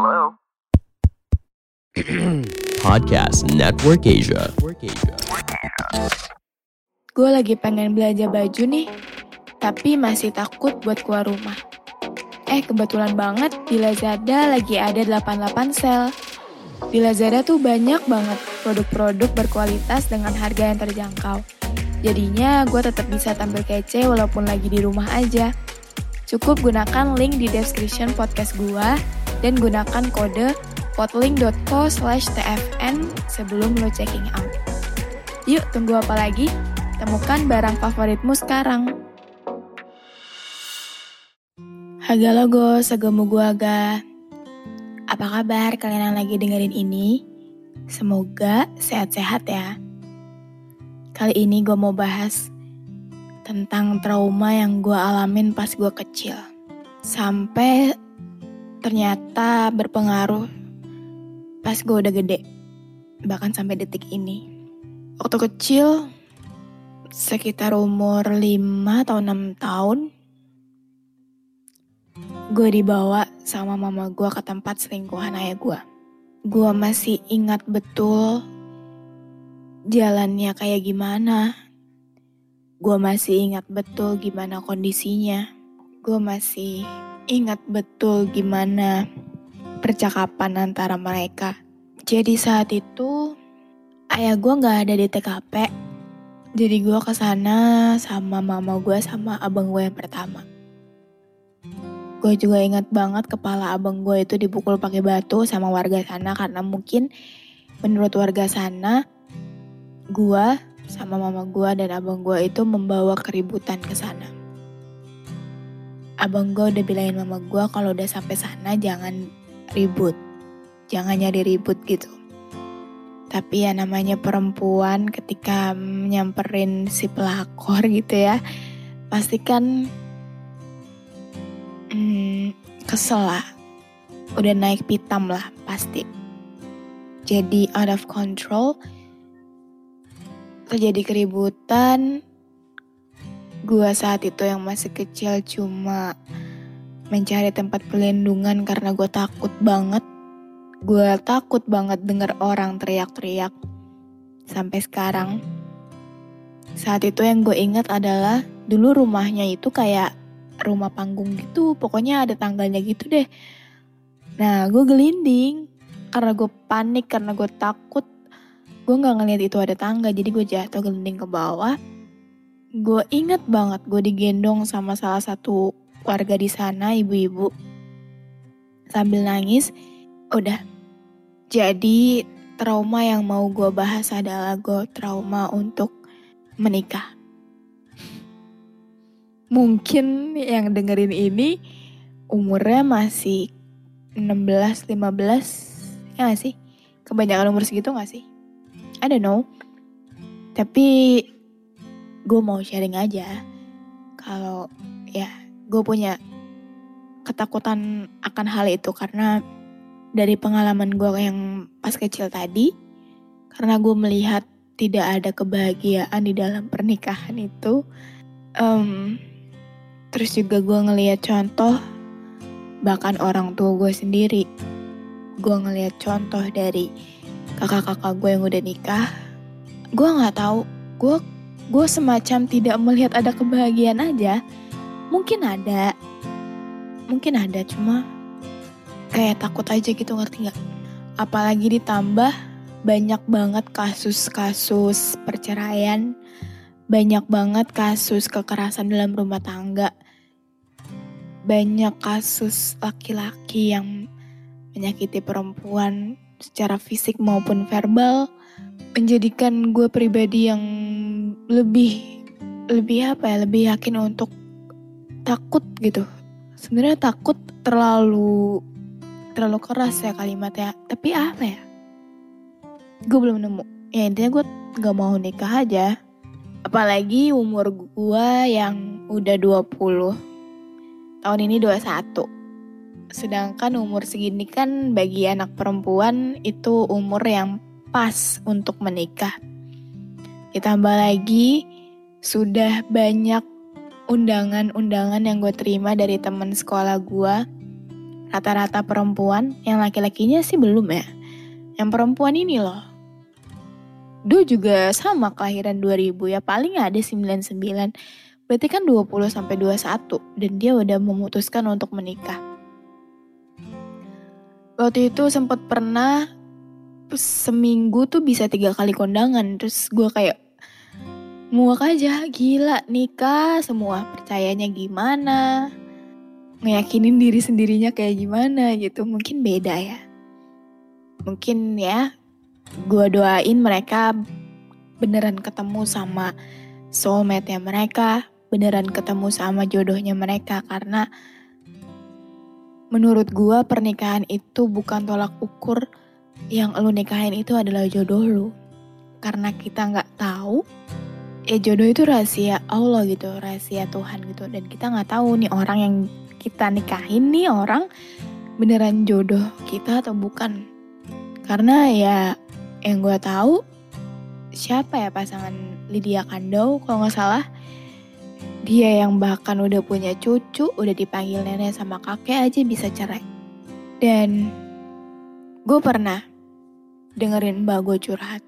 Hello? Podcast Network Asia. Gue lagi pengen belanja baju nih, tapi masih takut buat keluar rumah. Eh, kebetulan banget di Lazada lagi ada 88 sale. Di Lazada tuh banyak banget produk-produk berkualitas dengan harga yang terjangkau. Jadinya gue tetap bisa tampil kece walaupun lagi di rumah aja. Cukup gunakan link di description podcast gue dan gunakan kode potlink.co slash tfn sebelum lo checking out. Yuk, tunggu apa lagi? Temukan barang favoritmu sekarang. Haga logo, segemu gua aga. Apa kabar kalian yang lagi dengerin ini? Semoga sehat-sehat ya. Kali ini gue mau bahas tentang trauma yang gue alamin pas gue kecil. Sampai ternyata berpengaruh pas gue udah gede. Bahkan sampai detik ini. Waktu kecil, sekitar umur 5 atau 6 tahun, gue dibawa sama mama gue ke tempat selingkuhan ayah gue. Gue masih ingat betul jalannya kayak gimana. Gue masih ingat betul gimana kondisinya. Gue masih ingat betul gimana percakapan antara mereka. Jadi saat itu ayah gue nggak ada di TKP. Jadi gue ke sana sama mama gue sama abang gue yang pertama. Gue juga ingat banget kepala abang gue itu dipukul pakai batu sama warga sana karena mungkin menurut warga sana gue sama mama gue dan abang gue itu membawa keributan ke sana. Abang gue udah bilangin mama gue kalau udah sampai sana jangan ribut, jangan nyari ribut gitu. Tapi ya namanya perempuan ketika nyamperin si pelakor gitu ya, pasti kan hmm, kesel lah. Udah naik pitam lah pasti. Jadi out of control, terjadi keributan. Gua saat itu yang masih kecil cuma mencari tempat pelindungan karena gue takut banget. Gue takut banget denger orang teriak-teriak. Sampai sekarang. Saat itu yang gue ingat adalah dulu rumahnya itu kayak rumah panggung gitu. Pokoknya ada tangganya gitu deh. Nah gue gelinding. Karena gue panik, karena gue takut. Gue gak ngeliat itu ada tangga. Jadi gue jatuh gelinding ke bawah. Gue inget banget gue digendong sama salah satu warga di sana, ibu-ibu. Sambil nangis, udah. Jadi trauma yang mau gue bahas adalah gue trauma untuk menikah. Mungkin yang dengerin ini umurnya masih 16, 15, ya gak sih? Kebanyakan umur segitu gak sih? I don't know. Tapi gue mau sharing aja. Kalau ya gue punya ketakutan akan hal itu karena dari pengalaman gue yang pas kecil tadi, karena gue melihat tidak ada kebahagiaan di dalam pernikahan itu, um, terus juga gue ngelihat contoh bahkan orang tua gue sendiri, gue ngelihat contoh dari kakak-kakak gue yang udah nikah, gue nggak tahu, gue gue semacam tidak melihat ada kebahagiaan aja. Mungkin ada. Mungkin ada cuma kayak takut aja gitu ngerti nggak? Apalagi ditambah banyak banget kasus-kasus perceraian banyak banget kasus kekerasan dalam rumah tangga banyak kasus laki-laki yang menyakiti perempuan secara fisik maupun verbal menjadikan gue pribadi yang lebih lebih apa ya lebih yakin untuk takut gitu. Sebenarnya takut terlalu terlalu keras ya kalimatnya. Tapi apa ya? Gue belum nemu. Ya intinya gue gak mau nikah aja. Apalagi umur gue yang udah 20 tahun ini 21 sedangkan umur segini kan bagi anak perempuan itu umur yang pas untuk menikah ditambah lagi sudah banyak undangan-undangan yang gue terima dari temen sekolah gue rata-rata perempuan yang laki-lakinya sih belum ya. Yang perempuan ini loh. Du juga sama kelahiran 2000 ya paling ada 99 berarti kan 20 sampai 21 dan dia udah memutuskan untuk menikah. Waktu itu sempat pernah seminggu tuh bisa tiga kali kondangan. Terus gue kayak muak aja gila nikah semua percayanya gimana? Ngeyakinin diri sendirinya kayak gimana? Gitu. Mungkin beda ya. Mungkin ya gue doain mereka beneran ketemu sama soulmate-nya mereka beneran ketemu sama jodohnya mereka. Karena menurut gue pernikahan itu bukan tolak ukur yang lo nikahin itu adalah jodoh lo karena kita nggak tahu ya jodoh itu rahasia Allah gitu, rahasia Tuhan gitu. Dan kita nggak tahu nih orang yang kita nikahin nih orang beneran jodoh kita atau bukan. Karena ya yang gue tahu siapa ya pasangan Lydia Kandau kalau nggak salah dia yang bahkan udah punya cucu, udah dipanggil nenek sama kakek aja bisa cerai. Dan gue pernah dengerin mbak gue curhat.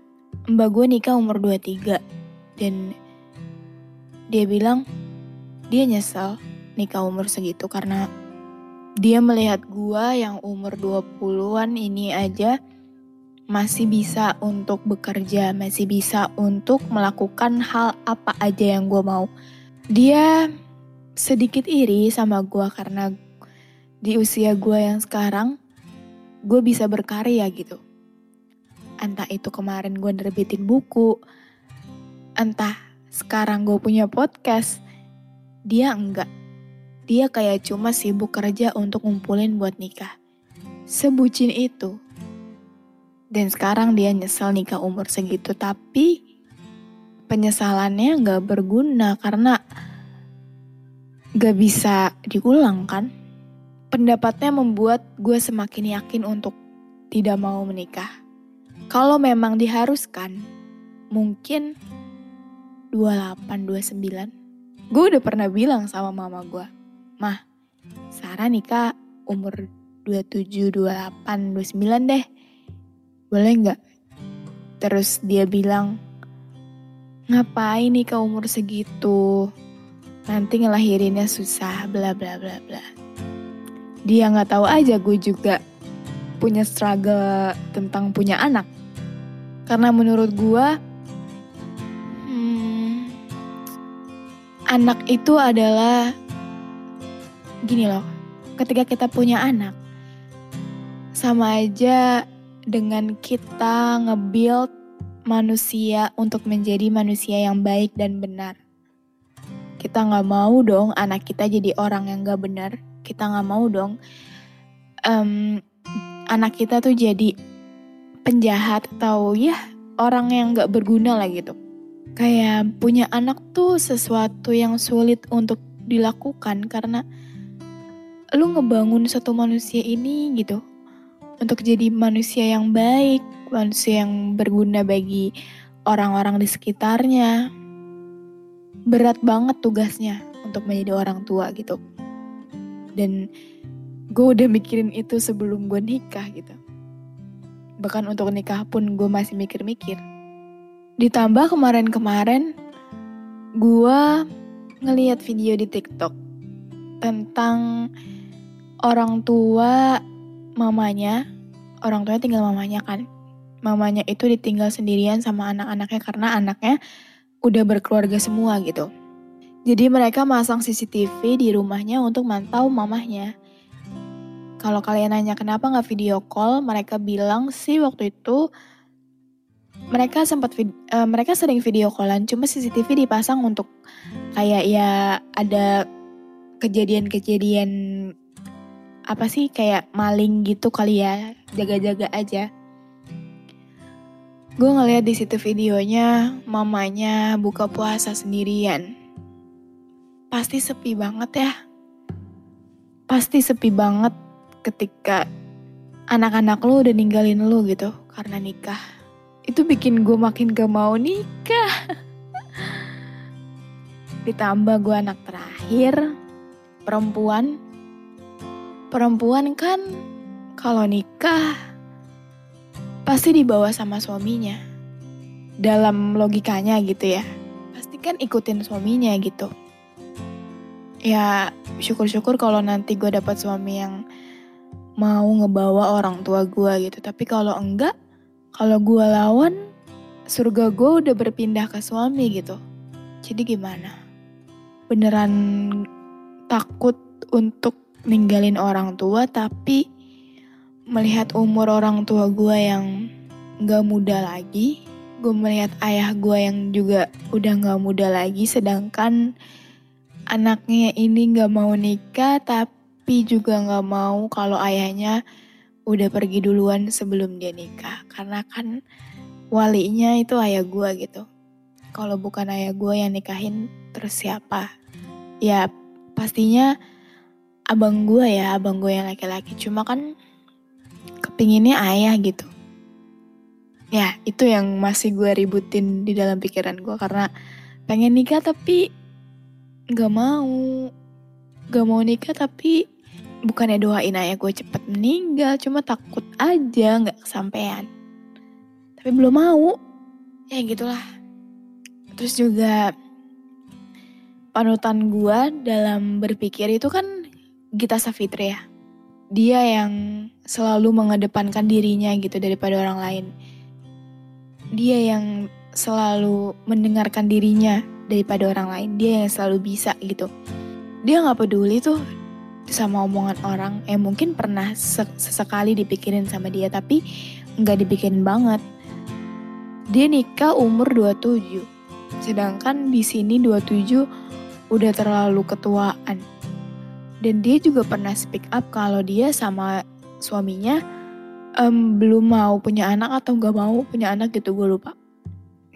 Mbak gue nikah umur 23 dan dia bilang dia nyesel nikah umur segitu karena dia melihat gua yang umur 20-an ini aja masih bisa untuk bekerja, masih bisa untuk melakukan hal apa aja yang gua mau. Dia sedikit iri sama gua karena di usia gua yang sekarang, gue bisa berkarya gitu. Entah itu kemarin gue nerbitin buku, entah sekarang gue punya podcast, dia enggak. Dia kayak cuma sibuk kerja untuk ngumpulin buat nikah. Sebucin itu. Dan sekarang dia nyesel nikah umur segitu, tapi penyesalannya nggak berguna karena gak bisa diulang kan. Pendapatnya membuat gue semakin yakin untuk tidak mau menikah. Kalau memang diharuskan, mungkin 28, 29. Gue udah pernah bilang sama mama gue, Mah, Sarah nikah umur 27, 28, 29 deh. Boleh nggak? Terus dia bilang, ngapain nikah umur segitu? Nanti ngelahirinnya susah, bla bla bla bla. Dia nggak tahu aja gue juga punya struggle tentang punya anak. Karena menurut gue, anak itu adalah gini loh, ketika kita punya anak, sama aja dengan kita nge-build manusia untuk menjadi manusia yang baik dan benar. Kita nggak mau dong anak kita jadi orang yang gak benar. Kita nggak mau dong um, anak kita tuh jadi penjahat atau ya orang yang gak berguna lah gitu kayak punya anak tuh sesuatu yang sulit untuk dilakukan karena lu ngebangun satu manusia ini gitu untuk jadi manusia yang baik, manusia yang berguna bagi orang-orang di sekitarnya. Berat banget tugasnya untuk menjadi orang tua gitu. Dan gue udah mikirin itu sebelum gue nikah gitu. Bahkan untuk nikah pun gue masih mikir-mikir Ditambah kemarin-kemarin gue ngeliat video di TikTok tentang orang tua mamanya, orang tuanya tinggal mamanya kan. Mamanya itu ditinggal sendirian sama anak-anaknya karena anaknya udah berkeluarga semua gitu. Jadi mereka masang CCTV di rumahnya untuk mantau mamahnya. Kalau kalian nanya kenapa nggak video call, mereka bilang sih waktu itu mereka sempat uh, mereka sering video callan cuma CCTV dipasang untuk kayak ya ada kejadian-kejadian apa sih kayak maling gitu kali ya jaga-jaga aja. Gue ngeliat di situ videonya mamanya buka puasa sendirian. Pasti sepi banget ya. Pasti sepi banget ketika anak-anak lu udah ninggalin lu gitu karena nikah itu bikin gue makin gak mau nikah ditambah gue anak terakhir perempuan perempuan kan kalau nikah pasti dibawa sama suaminya. Dalam logikanya gitu ya. Pasti kan ikutin suaminya gitu. Ya syukur-syukur kalau nanti gue dapat suami yang mau ngebawa orang tua gue gitu. Tapi kalau enggak, kalau gue lawan, surga gue udah berpindah ke suami gitu. Jadi gimana? Beneran takut untuk ninggalin orang tua tapi melihat umur orang tua gue yang gak muda lagi gue melihat ayah gue yang juga udah gak muda lagi sedangkan anaknya ini gak mau nikah tapi juga gak mau kalau ayahnya udah pergi duluan sebelum dia nikah karena kan walinya itu ayah gue gitu kalau bukan ayah gue yang nikahin terus siapa ya pastinya abang gue ya, abang gue yang laki-laki. Cuma kan kepinginnya ayah gitu. Ya, itu yang masih gue ributin di dalam pikiran gue karena pengen nikah tapi gak mau. Gak mau nikah tapi bukannya doain ayah gue cepet meninggal, cuma takut aja gak kesampaian. Tapi belum mau. Ya gitulah. Terus juga panutan gue dalam berpikir itu kan Gita Savitri ya. Dia yang selalu mengedepankan dirinya gitu daripada orang lain. Dia yang selalu mendengarkan dirinya daripada orang lain. Dia yang selalu bisa gitu. Dia nggak peduli tuh sama omongan orang. Eh mungkin pernah sesekali dipikirin sama dia tapi nggak dipikirin banget. Dia nikah umur 27. Sedangkan di sini 27 udah terlalu ketuaan dan dia juga pernah speak up kalau dia sama suaminya um, belum mau punya anak atau gak mau punya anak gitu gue lupa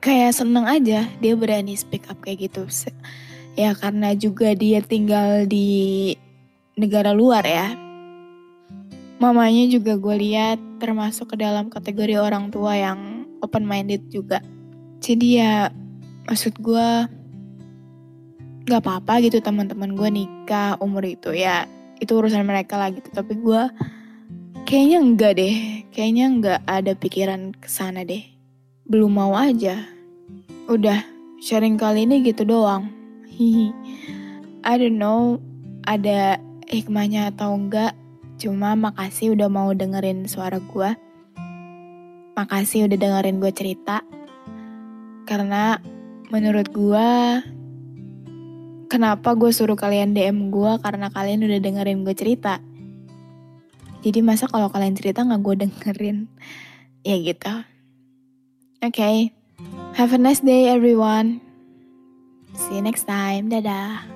kayak seneng aja dia berani speak up kayak gitu ya karena juga dia tinggal di negara luar ya. Mamanya juga gue lihat termasuk ke dalam kategori orang tua yang open minded juga. Jadi ya maksud gue nggak apa-apa gitu teman-teman gue nikah umur itu ya. Itu urusan mereka lah gitu. Tapi gue kayaknya enggak deh. Kayaknya enggak ada pikiran ke sana deh. Belum mau aja. Udah sharing kali ini gitu doang. I don't know ada hikmahnya atau enggak cuma makasih udah mau dengerin suara gue makasih udah dengerin gue cerita karena menurut gue kenapa gue suruh kalian DM gue karena kalian udah dengerin gue cerita. Jadi masa kalau kalian cerita nggak gue dengerin? Ya gitu. Oke, okay. have a nice day everyone. See you next time. Dadah.